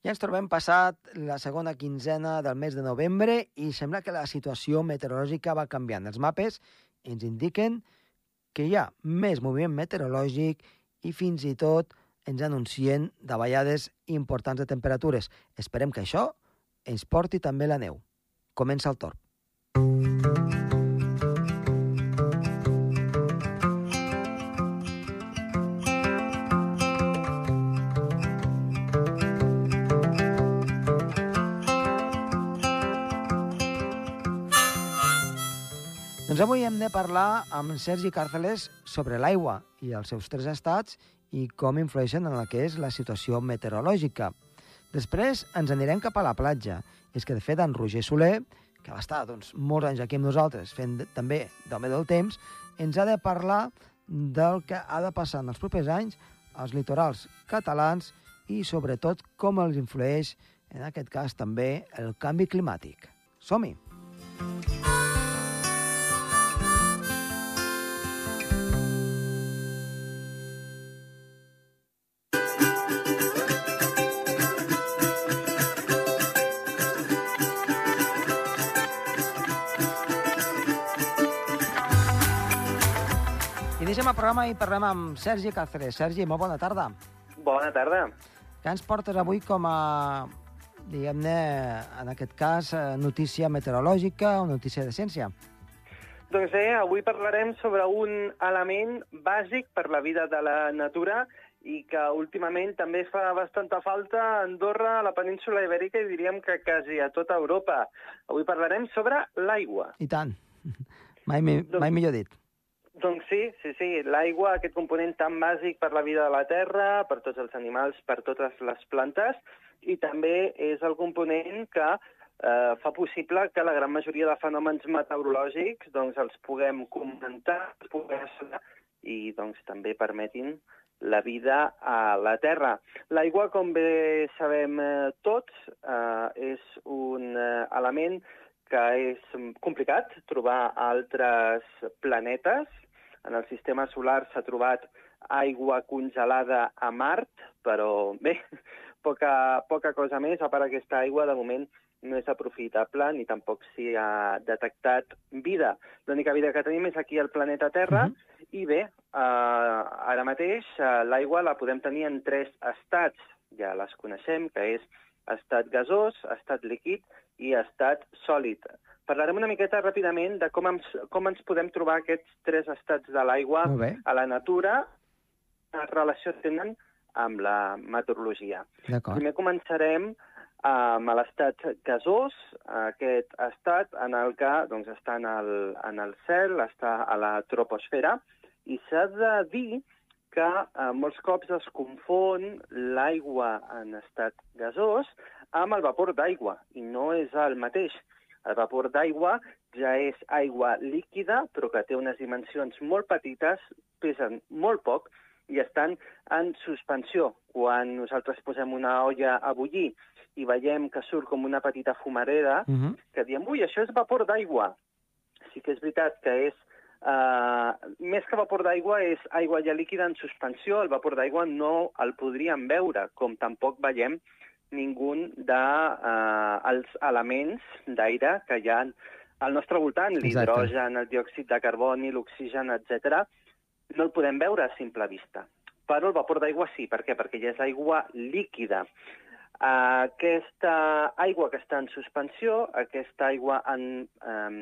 Ja ens trobem passat la segona quinzena del mes de novembre i sembla que la situació meteorològica va canviant. Els mapes ens indiquen que hi ha més moviment meteorològic i fins i tot ens anuncien davallades importants de temperatures. Esperem que això ens porti també la neu. Comença el torn. Doncs avui hem de parlar amb Sergi Càrceles sobre l'aigua i els seus tres estats i com influeixen en el que és la situació meteorològica. Després ens anirem cap a la platja. És que, de fet, en Roger Soler, que va estar doncs, molts anys aquí amb nosaltres, fent també d'home del temps, ens ha de parlar del que ha de passar en els propers anys als litorals catalans i, sobretot, com els influeix, en aquest cas, també el canvi climàtic. Som-hi! Programa i parlem amb Sergi Cáceres. Sergi, molt bona tarda. Bona tarda. Què ens portes avui com a, diguem-ne, en aquest cas, eh, notícia meteorològica o notícia de ciència? Doncs bé, avui parlarem sobre un element bàsic per la vida de la natura i que últimament també fa bastanta falta a Andorra, a la península ibèrica i diríem que quasi a tota Europa. Avui parlarem sobre l'aigua. I tant. Mai, mi- Doncs- mai millor dit. Doncs sí, sí, sí. L'aigua, aquest component tan bàsic per la vida de la Terra, per tots els animals, per totes les plantes, i també és el component que eh, fa possible que la gran majoria de fenòmens meteorològics doncs, els puguem comentar, els puguem i doncs, també permetin la vida a la Terra. L'aigua, com bé sabem eh, tots, eh, és un eh, element que és complicat trobar altres planetes. En el sistema solar s'ha trobat aigua congelada a Mart, però bé, poca, poca cosa més, a part aquesta aigua de moment no és aprofitable ni tampoc s'hi ha detectat vida. L'única vida que tenim és aquí al planeta Terra Mhm. i bé, eh, ara mateix eh, l'aigua la podem tenir en tres estats, ja les coneixem, que és estat gasós, estat líquid i estat sòlid. Parlarem una miqueta ràpidament de com ens, com ens podem trobar aquests tres estats de l'aigua a la natura, quina relació tenen amb la meteorologia. Primer començarem amb l'estat gasós, aquest estat en el que doncs, està en el, en el cel, està a la troposfera, i s'ha de dir que eh, molts cops es confon l'aigua en estat gasós amb el vapor d'aigua, i no és el mateix. El vapor d'aigua ja és aigua líquida, però que té unes dimensions molt petites, pesen molt poc i estan en suspensió. Quan nosaltres posem una olla a bullir i veiem que surt com una petita fumareda, Uh -huh. que diem, ui, això és vapor d'aigua. Sí que és veritat que és, uh, més que vapor d'aigua, és aigua ja líquida en suspensió. El vapor d'aigua no el podríem veure, com tampoc veiem ningú dels uh, els elements d'aire que hi ha al nostre voltant, l'hidrogen, el diòxid de carboni, l'oxigen, etc. no el podem veure a simple vista. Però el vapor d'aigua sí. Per què? Perquè ja és aigua líquida. Aquesta aigua que està en suspensió, aquesta aigua en, en,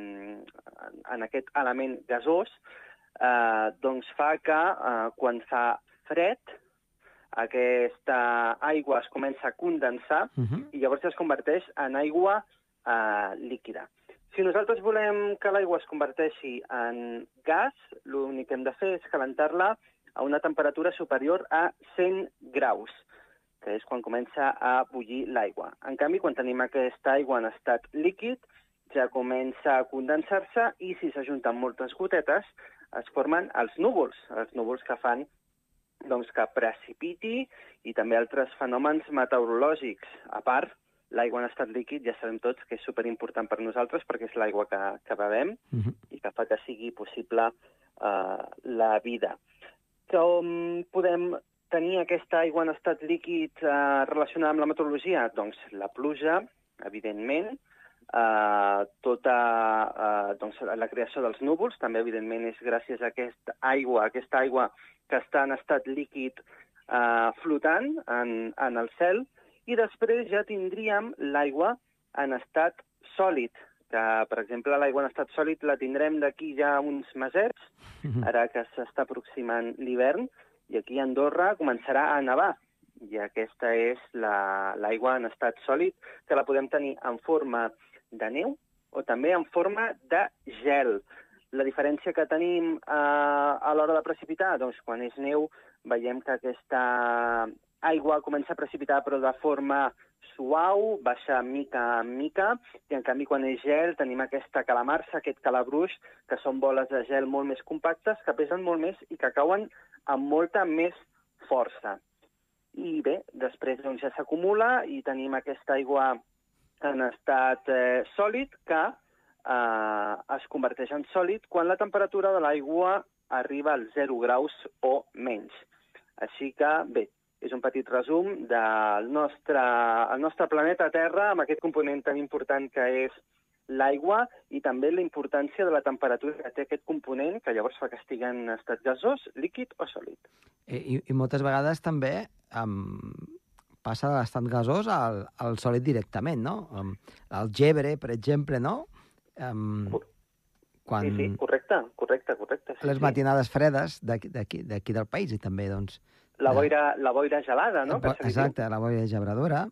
en aquest element gasós, eh, doncs fa que eh, quan fa fred, aquesta aigua es comença a condensar Uh -huh. i llavors es converteix en aigua eh, líquida. Si nosaltres volem que l'aigua es converteixi en gas, l'únic que hem de fer és calentar-la a una temperatura superior a 100 graus, que és quan comença a bullir l'aigua. En canvi, quan tenim aquesta aigua en estat líquid, ja comença a condensar-se i si s'ajunten moltes gotetes es formen els núvols, els núvols que fan doncs, que precipiti i també altres fenòmens meteorològics. A part, l'aigua en estat líquid ja sabem tots que és superimportant per nosaltres perquè és l'aigua que, que bevem Uh -huh. i que fa que sigui possible eh, la vida. Com podem tenir aquesta aigua en estat líquid eh, relacionada amb la meteorologia? Doncs la pluja, evidentment, eh, tota eh, doncs, la creació dels núvols, també evidentment és gràcies a aquesta aigua, aquesta aigua que està en estat líquid eh, flotant en, en el cel, i després ja tindríem l'aigua en estat sòlid, que, per exemple, l'aigua en estat sòlid la tindrem d'aquí ja uns mesets, ara que s'està aproximant l'hivern, i aquí a Andorra començarà a nevar. I aquesta és l'aigua la, en estat sòlid, que la podem tenir en forma de neu o també en forma de gel. La diferència que tenim eh, a l'hora de precipitar, doncs quan és neu veiem que aquesta aigua comença a precipitar però de forma suau, baixa mica en mica, i en canvi quan és gel tenim aquesta calamarsa, aquest calabruix, que són boles de gel molt més compactes, que pesen molt més i que cauen amb molta més força. I bé, després doncs, ja s'acumula i tenim aquesta aigua en estat eh, sòlid que eh, es converteix en sòlid quan la temperatura de l'aigua arriba als 0 graus o menys. Així que, bé, és un petit resum del nostre, el nostre planeta Terra amb aquest component tan important que és l'aigua i també la importància de la temperatura que té aquest component, que llavors fa que estigui en estat gasós, líquid o sòlid. I, i, i moltes vegades també um, passa de l'estat gasós al, al sòlid directament, no? Um, el gebre, per exemple, no? Um, quan... Sí, sí, correcte, correcte, correcte. Sí, les matinades sí. fredes d'aquí del país i també, doncs, la boira, la boira gelada, no? Que Exacte, la boira gebradora.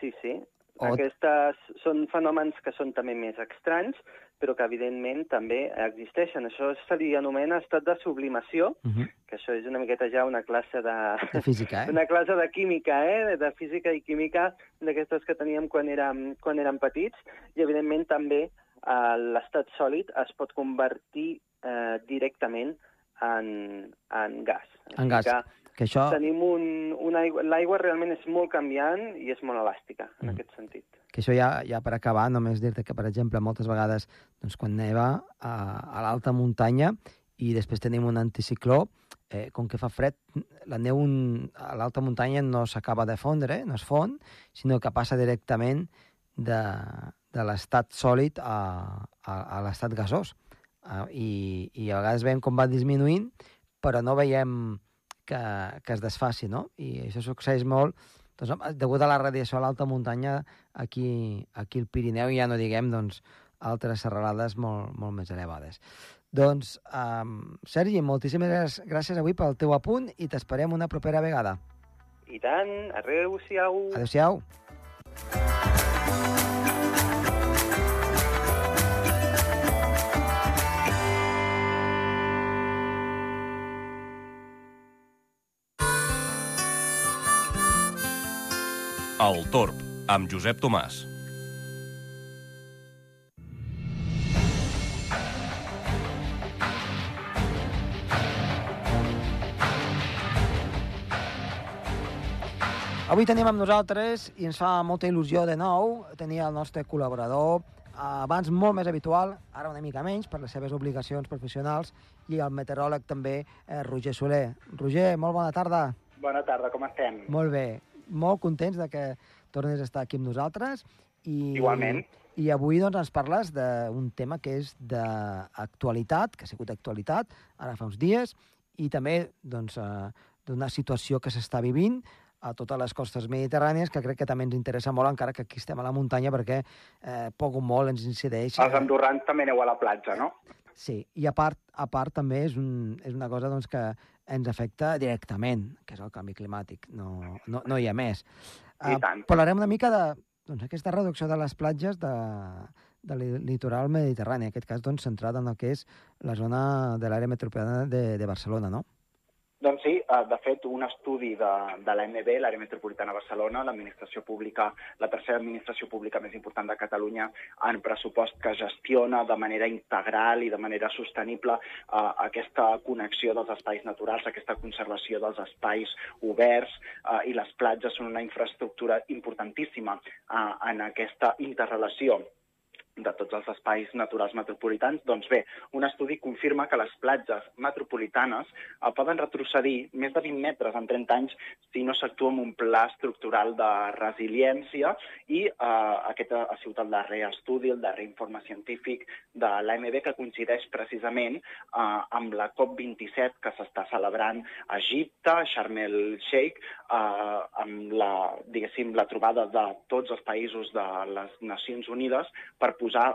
Sí, sí. O... Aquestes són fenòmens que són també més estranys, però que evidentment també existeixen. Això se li anomena estat de sublimació, uh -huh. que això és una miqueta ja una classe de... De física, eh? Una classe de química, eh? De física i química d'aquestes que teníem quan érem, quan érem petits, i evidentment també eh, l'estat sòlid es pot convertir eh, directament en, en gas. En gas. Que que això... Tenim un, una aigua... L'aigua realment és molt canviant i és molt elàstica, en mm. aquest sentit. Que això ja, ja per acabar, només dir-te que, per exemple, moltes vegades doncs, quan neva a, a l'alta muntanya i després tenim un anticicló, eh, com que fa fred, la neu un, a l'alta muntanya no s'acaba de fondre, no es fon, sinó que passa directament de, de l'estat sòlid a, a, a l'estat gasós. Uh, i, I a vegades veiem com va disminuint, però no veiem que, que es desfaci, no? I això succeeix molt doncs, degut a la radiació a l'alta muntanya, aquí, aquí al Pirineu ja no diguem doncs, altres serralades molt, molt més elevades. Doncs, um, Sergi, moltíssimes gràcies avui pel teu apunt i t'esperem una propera vegada. I tant, adeu-siau. Adeu-siau. El Torb, amb Josep Tomàs. Avui tenim amb nosaltres, i ens fa molta il·lusió de nou, tenir el nostre col·laborador, abans molt més habitual, ara una mica menys, per les seves obligacions professionals, i el meteoròleg també, eh, Roger Soler. Roger, molt bona tarda. Bona tarda, com estem? Molt bé molt contents de que tornes a estar aquí amb nosaltres. I, Igualment. I avui doncs, ens parles d'un tema que és d'actualitat, que ha sigut d'actualitat ara fa uns dies, i també doncs, eh, d'una situació que s'està vivint a totes les costes mediterrànies, que crec que també ens interessa molt, encara que aquí estem a la muntanya, perquè eh, poc o molt ens incideix... Els andorrans també aneu a la platja, no? Sí, i a part, a part també és, un, és una cosa doncs, que ens afecta directament, que és el canvi climàtic, no, no, no hi ha més. Uh. Parlarem una mica de doncs, aquesta reducció de les platges de, del litoral mediterrani, en aquest cas doncs, centrada en el que és la zona de l'àrea metropolitana de, de Barcelona, no? Doncs sí, eh, de fet, un estudi de, de l'AMB, l'Àrea Metropolitana de Barcelona, l'administració pública, la tercera administració pública més important de Catalunya en pressupost que gestiona de manera integral i de manera sostenible eh, aquesta connexió dels espais naturals, aquesta conservació dels espais oberts eh, i les platges són una infraestructura importantíssima eh, en aquesta interrelació de tots els espais naturals metropolitans, doncs bé, un estudi confirma que les platges metropolitanes eh, poden retrocedir més de 20 metres en 30 anys si no s'actua amb un pla estructural de resiliència i eh, aquest ha sigut el darrer estudi, el darrer informe científic de l'AMB que coincideix precisament eh, amb la COP27 que s'està celebrant a Egipte, a Sharm el-Sheikh, eh, amb la, la trobada de tots els països de les Nacions Unides per posar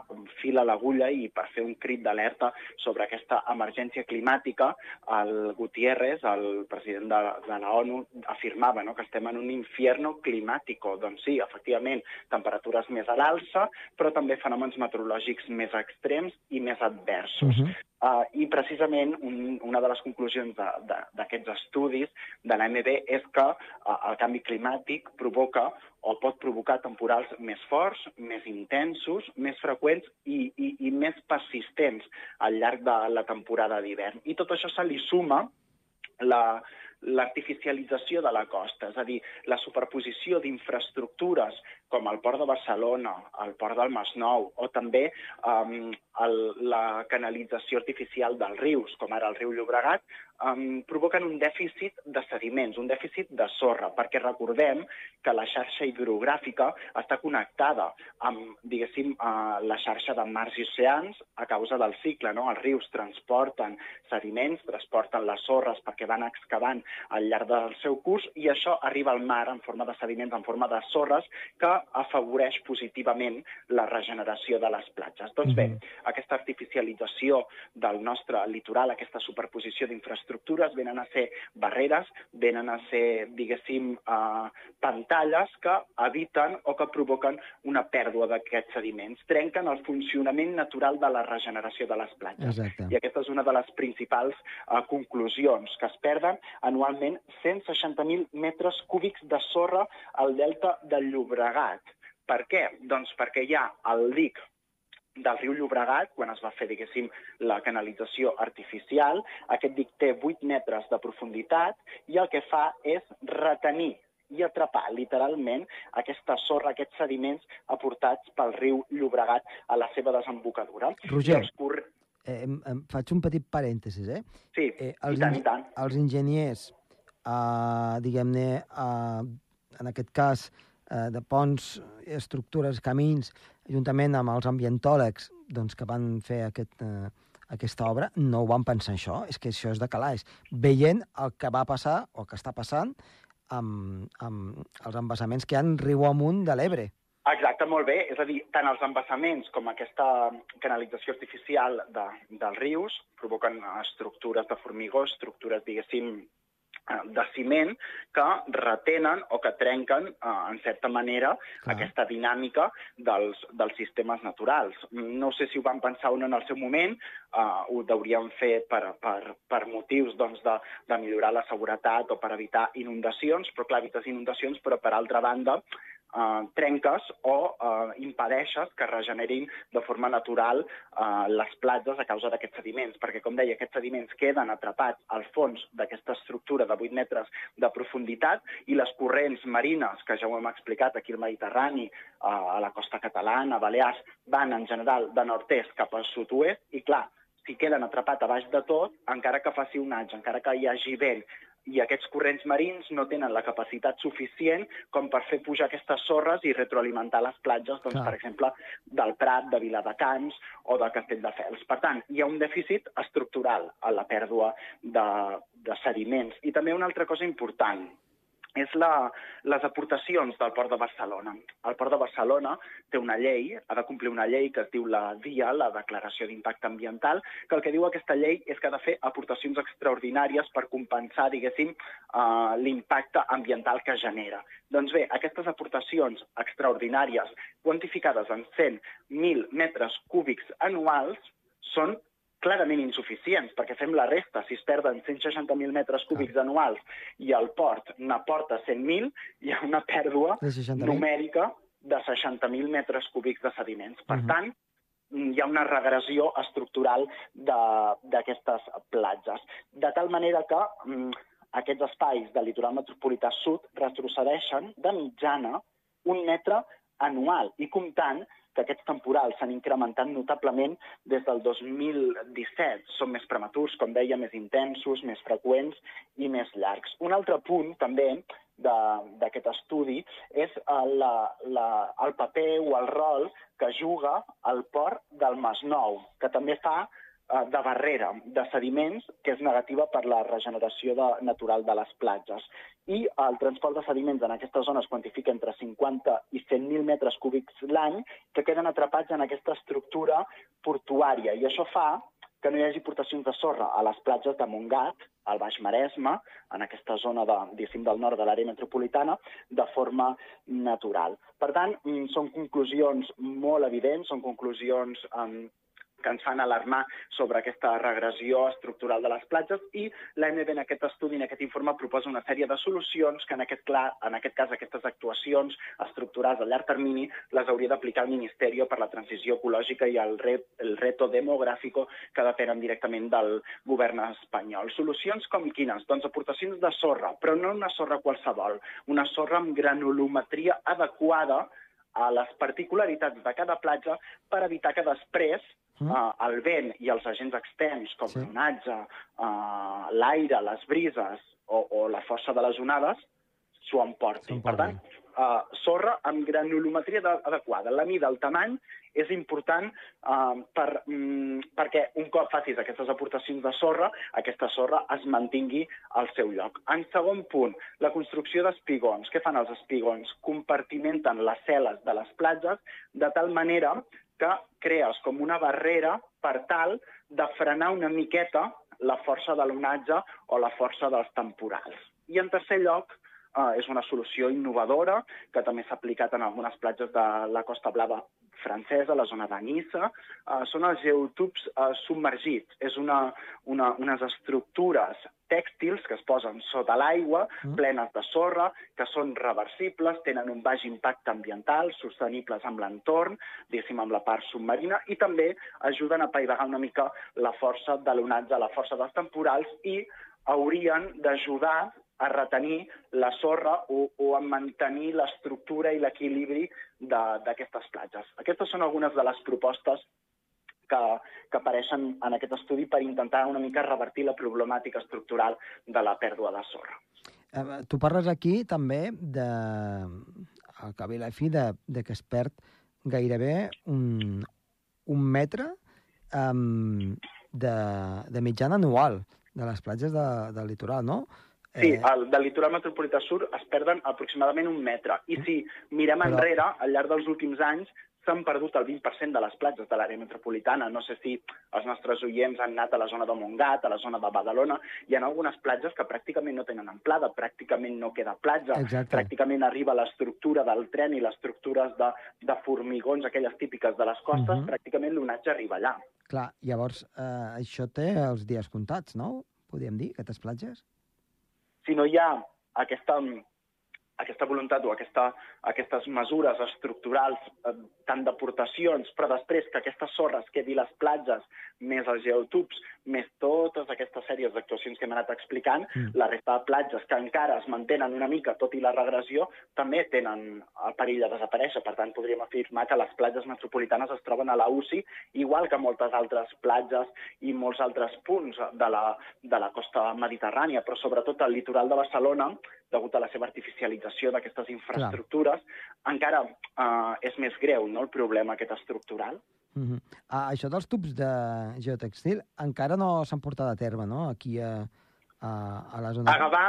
fil a l'agulla i per fer un crit d'alerta sobre aquesta emergència climàtica. El Gutiérrez, el president de, de la ONU, afirmava no, que estem en un infierno climàtico. Doncs sí, efectivament, temperatures més a l'alça, però també fenòmens meteorològics més extrems i més adversos. Uh -huh. Uh, I precisament un, una de les conclusions d'aquests estudis de l'AMB és que uh, el canvi climàtic provoca o pot provocar temporals més forts, més intensos, més freqüents i, i, i més persistents al llarg de la temporada d'hivern. I tot això se li suma la, l'artificialització de la costa, és a dir, la superposició d'infraestructures com el port de Barcelona, el port del Masnou, o també um, el, la canalització artificial dels rius, com ara el riu Llobregat, um, provoquen un dèficit de sediments, un dèficit de sorra, perquè recordem que la xarxa hidrogràfica està connectada amb, diguéssim, uh, la xarxa de mars i oceans a causa del cicle, no? Els rius transporten sediments, transporten les sorres perquè van excavant al llarg del seu curs i això arriba al mar en forma de sediments, en forma de sorres, que afavoreix positivament la regeneració de les platges. Doncs bé, mhm. aquesta artificialització del nostre litoral, aquesta superposició d'infraestructures, venen a ser barreres, venen a ser, diguéssim, eh, pantalles que eviten o que provoquen una pèrdua d'aquests sediments, trenquen el funcionament natural de la regeneració de les platges. Exacte. I aquesta és una de les principals eh, conclusions, que es perden anualment 160.000 metres cúbics de sorra al delta del Llobregat, Llobregat. Per què? Doncs perquè hi ha el dic del riu Llobregat, quan es va fer, diguéssim, la canalització artificial. Aquest dic té 8 metres de profunditat i el que fa és retenir i atrapar literalment aquesta sorra, aquests sediments aportats pel riu Llobregat a la seva desembocadura. Roger, cur... eh, em, faig un petit parèntesis, eh? Sí, eh, els i tant, i tant. Els enginyers, eh, diguem-ne, eh, en aquest cas, eh, de ponts, estructures, camins, juntament amb els ambientòlegs doncs, que van fer aquest, eh, aquesta obra, no ho van pensar això, és que això és de calaix. Veient el que va passar, o que està passant, amb, amb els embassaments que hi ha riu amunt de l'Ebre. Exacte, molt bé. És a dir, tant els embassaments com aquesta canalització artificial de, dels rius provoquen estructures de formigó, estructures, diguéssim, de ciment que retenen o que trenquen, eh, en certa manera, Clar. aquesta dinàmica dels, dels sistemes naturals. No sé si ho van pensar o no en el seu moment, eh, ho hauríem fer per, per, per motius doncs, de, de millorar la seguretat o per evitar inundacions, però clar, evites inundacions, però per altra banda eh, trenques o eh, impedeixes que regenerin de forma natural eh, les platges a causa d'aquests sediments, perquè, com deia, aquests sediments queden atrapats al fons d'aquesta estructura de 8 metres de profunditat i les corrents marines, que ja ho hem explicat aquí al Mediterrani, eh, a la costa catalana, a Balears, van en general de nord-est cap al sud-oest i, clar, si queden atrapats a baix de tot, encara que faci un anys, encara que hi hagi vent, i aquests corrents marins no tenen la capacitat suficient com per fer pujar aquestes sorres i retroalimentar les platges, doncs, per exemple, del Prat, de Viladecans o de Castelldefels. Per tant, hi ha un dèficit estructural a la pèrdua de, de sediments. I també una altra cosa important, és la, les aportacions del Port de Barcelona. El Port de Barcelona té una llei, ha de complir una llei que es diu la DIA, la Declaració d'Impacte Ambiental, que el que diu aquesta llei és que ha de fer aportacions extraordinàries per compensar, diguéssim, uh, l'impacte ambiental que genera. Doncs bé, aquestes aportacions extraordinàries, quantificades en 100.000 metres cúbics anuals, són clarament insuficients, perquè fem la resta. Si es perden 160.000 metres cúbics ah. anuals i el port n'aporta 100.000, hi ha una pèrdua numèrica de 60.000 metres cúbics de sediments. Per uh mhm. -huh. tant, hi ha una regressió estructural d'aquestes platges. De tal manera que mm, aquests espais del litoral metropolità sud retrocedeixen de mitjana un metre anual i comptant que que aquests temporals s'han incrementat notablement des del 2017. Són més prematurs, com deia, més intensos, més freqüents i més llargs. Un altre punt, també, d'aquest estudi és la, la, el paper o el rol que juga el port del Masnou, que també fa de barrera de sediments que és negativa per la regeneració de, natural de les platges. I el transport de sediments en aquesta zona es quantifica entre 50 i 100.000 metres cúbics l'any que queden atrapats en aquesta estructura portuària. I això fa que no hi hagi portacions de sorra a les platges de Montgat, al Baix Maresme, en aquesta zona de, del nord de l'àrea metropolitana, de forma natural. Per tant, mm, són conclusions molt evidents, són conclusions um, que ens fan alarmar sobre aquesta regressió estructural de les platges i l'AMB en aquest estudi, en aquest informe, proposa una sèrie de solucions que en aquest, clar, en aquest cas aquestes actuacions estructurals a llarg termini les hauria d'aplicar el Ministeri per la Transició Ecològica i el, re, el reto demogràfic que depenen directament del govern espanyol. Solucions com quines? Doncs aportacions de sorra, però no una sorra qualsevol, una sorra amb granulometria adequada a les particularitats de cada platja per evitar que després mm. uh, el vent i els agents externs, com sí. l'onatge, uh, l'aire, les brises o, o la força de les onades, s'ho emportin. Per tant, uh, sorra amb granulometria adequada. La mida, el tamany, és important uh, per, um, perquè un cop facis aquestes aportacions de sorra, aquesta sorra es mantingui al seu lloc. En segon punt, la construcció d'espigons. Què fan els espigons? Compartimenten les cel·les de les platges de tal manera que crees com una barrera per tal de frenar una miqueta la força de l'onatge o la força dels temporals. I en tercer lloc, eh, és una solució innovadora que també s'ha aplicat en algunes platges de la Costa Blava francesa, la zona de Nissa, eh, són els geotubs eh, submergits. És una, una, unes estructures tèxtils que es posen sota l'aigua, mm. plenes de sorra, que són reversibles, tenen un baix impacte ambiental, sostenibles amb l'entorn, diguéssim, amb la part submarina, i també ajuden a paivagar una mica la força de l'onatge, la força dels temporals, i haurien d'ajudar a retenir la sorra o, o a mantenir l'estructura i l'equilibri d'aquestes platges. Aquestes són algunes de les propostes que, que apareixen en aquest estudi per intentar una mica revertir la problemàtica estructural de la pèrdua de sorra. Eh, tu parles aquí també de, al cap i la fi, de, de que es perd gairebé un, un metre um, de, de mitjana anual de les platges de, del litoral, no? Sí, eh... el, del litoral metropolità sur es perden aproximadament un metre. I si mirem enrere, al llarg dels últims anys, s'han perdut el 20% de les platges de l'àrea metropolitana. No sé si els nostres oients han anat a la zona de Montgat, a la zona de Badalona. Hi ha algunes platges que pràcticament no tenen amplada, pràcticament no queda platja, Exacte. pràcticament arriba l'estructura del tren i les estructures de, de formigons, aquelles típiques de les costes, uh mhm. -huh. pràcticament l'onatge arriba allà. Clar, llavors eh, això té els dies comptats, no? Podríem dir, aquestes platges? Si no hi ha aquesta, aquesta voluntat o aquesta, aquestes mesures estructurals, eh, tant d'aportacions, però després que aquestes sorres quedi les platges, més els geotubs, més totes aquestes sèries d'actuacions que hem anat explicant, mm. la resta de platges que encara es mantenen una mica, tot i la regressió, també tenen el perill de desaparèixer. Per tant, podríem afirmar que les platges metropolitanes es troben a la UCI, igual que moltes altres platges i molts altres punts de la, de la costa mediterrània, però sobretot al litoral de Barcelona, degut a la seva artificialització d'aquestes infraestructures, Clar. encara eh, és més greu no, el problema aquest estructural. Uh -huh. ah, això dels tubs de geotextil encara no s'han portat a terme, no?, aquí a, a, a la zona... A Gavà,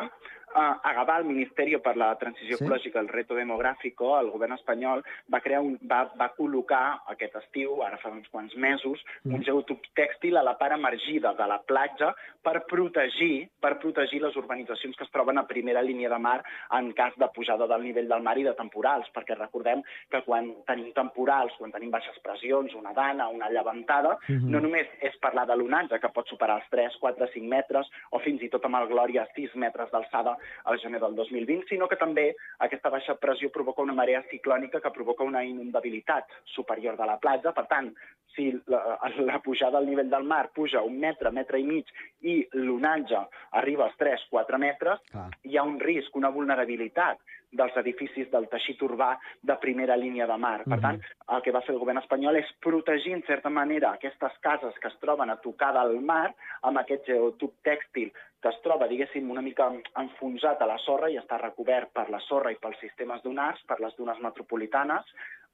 a Gavà, el Ministeri per la Transició sí? Ecològica, el Reto Demogràfico, el govern espanyol va, crear un, va, va col·locar aquest estiu, ara fa uns quants mesos, mm. un geotub tèxtil a la part emergida de la platja per protegir, per protegir les urbanitzacions que es troben a primera línia de mar en cas de pujada del nivell del mar i de temporals, perquè recordem que quan tenim temporals, quan tenim baixes pressions, una dana, una llevantada, mm -hmm. no només és parlar de l'onatge, que pot superar els 3, 4, 5 metres, o fins i tot amb el Glòria 6 metres d'alçada al gener del 2020, sinó que també aquesta baixa pressió provoca una marea ciclònica que provoca una inundabilitat superior de la platja. Per tant, si la, la pujada al nivell del mar puja un metre, metre i mig, i l'onatge arriba als 3-4 metres, ah. hi ha un risc, una vulnerabilitat dels edificis del teixit urbà de primera línia de mar. Per Mhm. tant, el que va fer el govern espanyol és protegir, en certa manera, aquestes cases que es troben a tocar del mar amb aquest geotub tèxtil que es troba, diguéssim, una mica enfonsat a la sorra i està recobert per la sorra i pels sistemes dunars, per les dunes metropolitanes,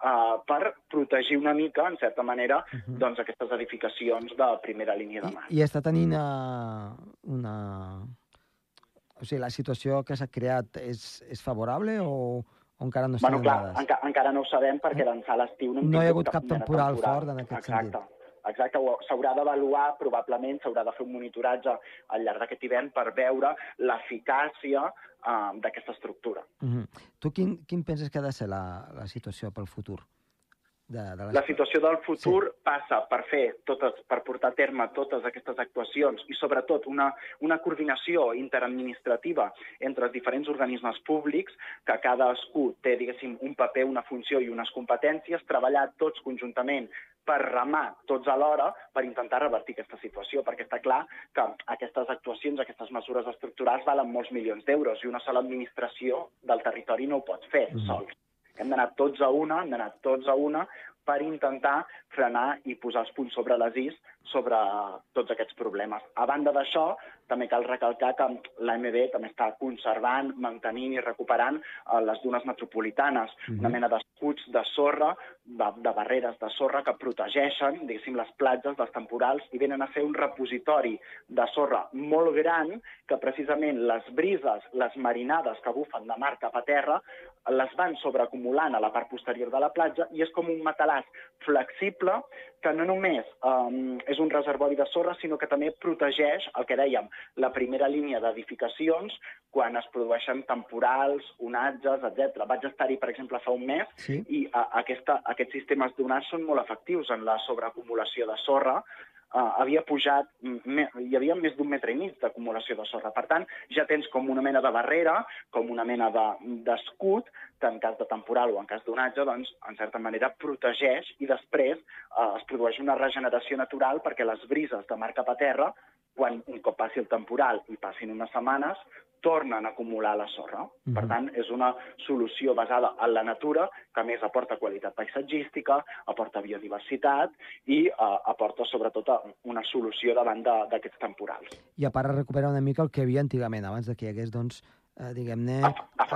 eh, per protegir una mica, en certa manera, Mhm. doncs, aquestes edificacions de primera línia de mar. I, I està tenint uh, una... O sigui, la situació que s'ha creat és, és favorable o, o encara no Bueno, clar, dades? enca encara no ho sabem perquè Eh? d'ençà l'estiu no No hi ha hagut cap de temporal temporal. fort en aquest Exacte. sentit. Exacte, s'haurà d'avaluar, probablement s'haurà de fer un monitoratge al llarg d'aquest hivern per veure l'eficàcia eh, d'aquesta estructura. Uh -huh. Tu quin, quin penses que ha de ser la, la situació pel futur? De, de les... La situació del futur sí. passa per fer totes, per portar a terme totes aquestes actuacions i sobretot una, una coordinació interadministrativa entre els diferents organismes públics que cadascú té, diguéssim, un paper, una funció i unes competències, treballar tots conjuntament per remar tots alhora per intentar revertir aquesta situació, perquè està clar que aquestes actuacions, aquestes mesures estructurals valen molts milions d'euros i una sola administració del territori no ho pot fer Mhm. sols. Hem d'anar tots a una, hem d'anar tots a una per intentar frenar i posar els punts sobre les is sobre tots aquests problemes. A banda d'això, també cal recalcar que l'AMB també està conservant, mantenint i recuperant eh, les dunes metropolitanes, Mhm. una mena d'escuts de sorra, de, de barreres de sorra que protegeixen, diguéssim, les platges dels temporals i venen a ser un repositori de sorra molt gran que precisament les brises, les marinades que bufen de mar cap a terra, les van sobreacumulant a la part posterior de la platja i és com un matalàs flexible que no només um, és un reservori de sorra, sinó que també protegeix, el que dèiem, la primera línia d'edificacions quan es produeixen temporals, onatges, etc. Vaig estar-hi, per exemple, fa un mes Sí? i a, aquesta, aquests sistemes donats són molt efectius en la sobreacumulació de sorra. Uh, havia pujat, me, hi havia més d'un metre i mig d'acumulació de sorra. Per tant, ja tens com una mena de barrera, com una mena de- d'escut, que en cas de temporal o en cas d'onatge, doncs, en certa manera, protegeix i després uh, es produeix una regeneració natural perquè les brises de mar cap a terra, quan un cop passi el temporal i passin unes setmanes, tornen a acumular la sorra. Per Mhm. tant, és una solució basada en la natura que més aporta qualitat paisatgística, aporta biodiversitat i eh, aporta sobretot una solució davant d'aquests temporals. I a part recuperar una mica el que hi havia antigament, abans de que hi hagués, doncs, eh, diguem-ne...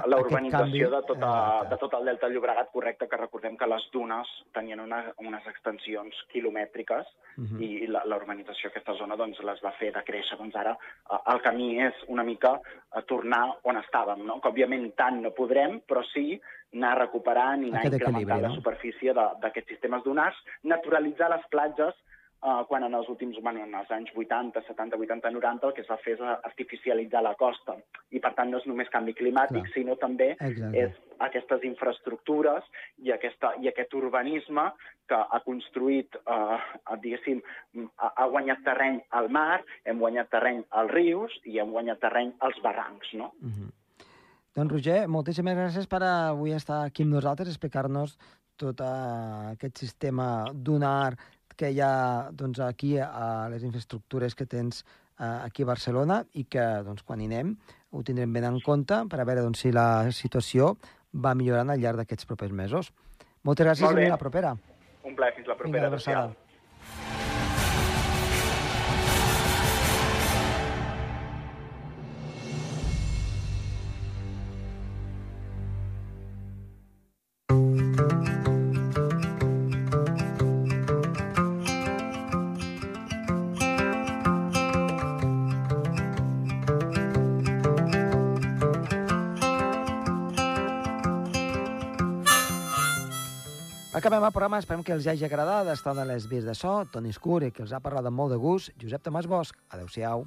La urbanització canvi. de, tota, Exacte. de tot el delta del Llobregat, correcte, que recordem que les dunes tenien una, unes extensions quilomètriques Mhm. i la, la urbanització a aquesta zona doncs, les va fer de créixer. Doncs ara eh, el camí és una mica a tornar on estàvem, no? que òbviament tant no podrem, però sí anar recuperant i anar Aquest incrementant equilibri, la no? superfície d'aquests sistemes dunars, naturalitzar les platges eh, quan en els últims, bueno, en els anys 80, 70, 80, 90, el que es va fer és artificialitzar la costa. I, per tant, no és només canvi climàtic, Clar. sinó també Exacte. és aquestes infraestructures i, aquesta, i aquest urbanisme que ha construït, eh, diguéssim, ha, ha guanyat terreny al mar, hem guanyat terreny als rius i hem guanyat terreny als barrancs, no? Uh -huh. Doncs, Roger, moltíssimes gràcies per avui estar aquí amb nosaltres, explicar-nos tot uh, aquest sistema dunar que hi ha doncs, aquí a les infraestructures que tens uh, aquí a Barcelona i que doncs, quan hi anem ho tindrem ben en compte per a veure doncs, si la situació va millorant al llarg d'aquests propers mesos. Moltes gràcies Molt i fins la propera. Un plaer, fins la Vinga, propera. abraçada. Acabem el programa, esperem que els hagi agradat. Estan a les vies de so, Toni Escur, i que els ha parlat amb molt de gust, Josep Tomàs Bosch. Adéu-siau.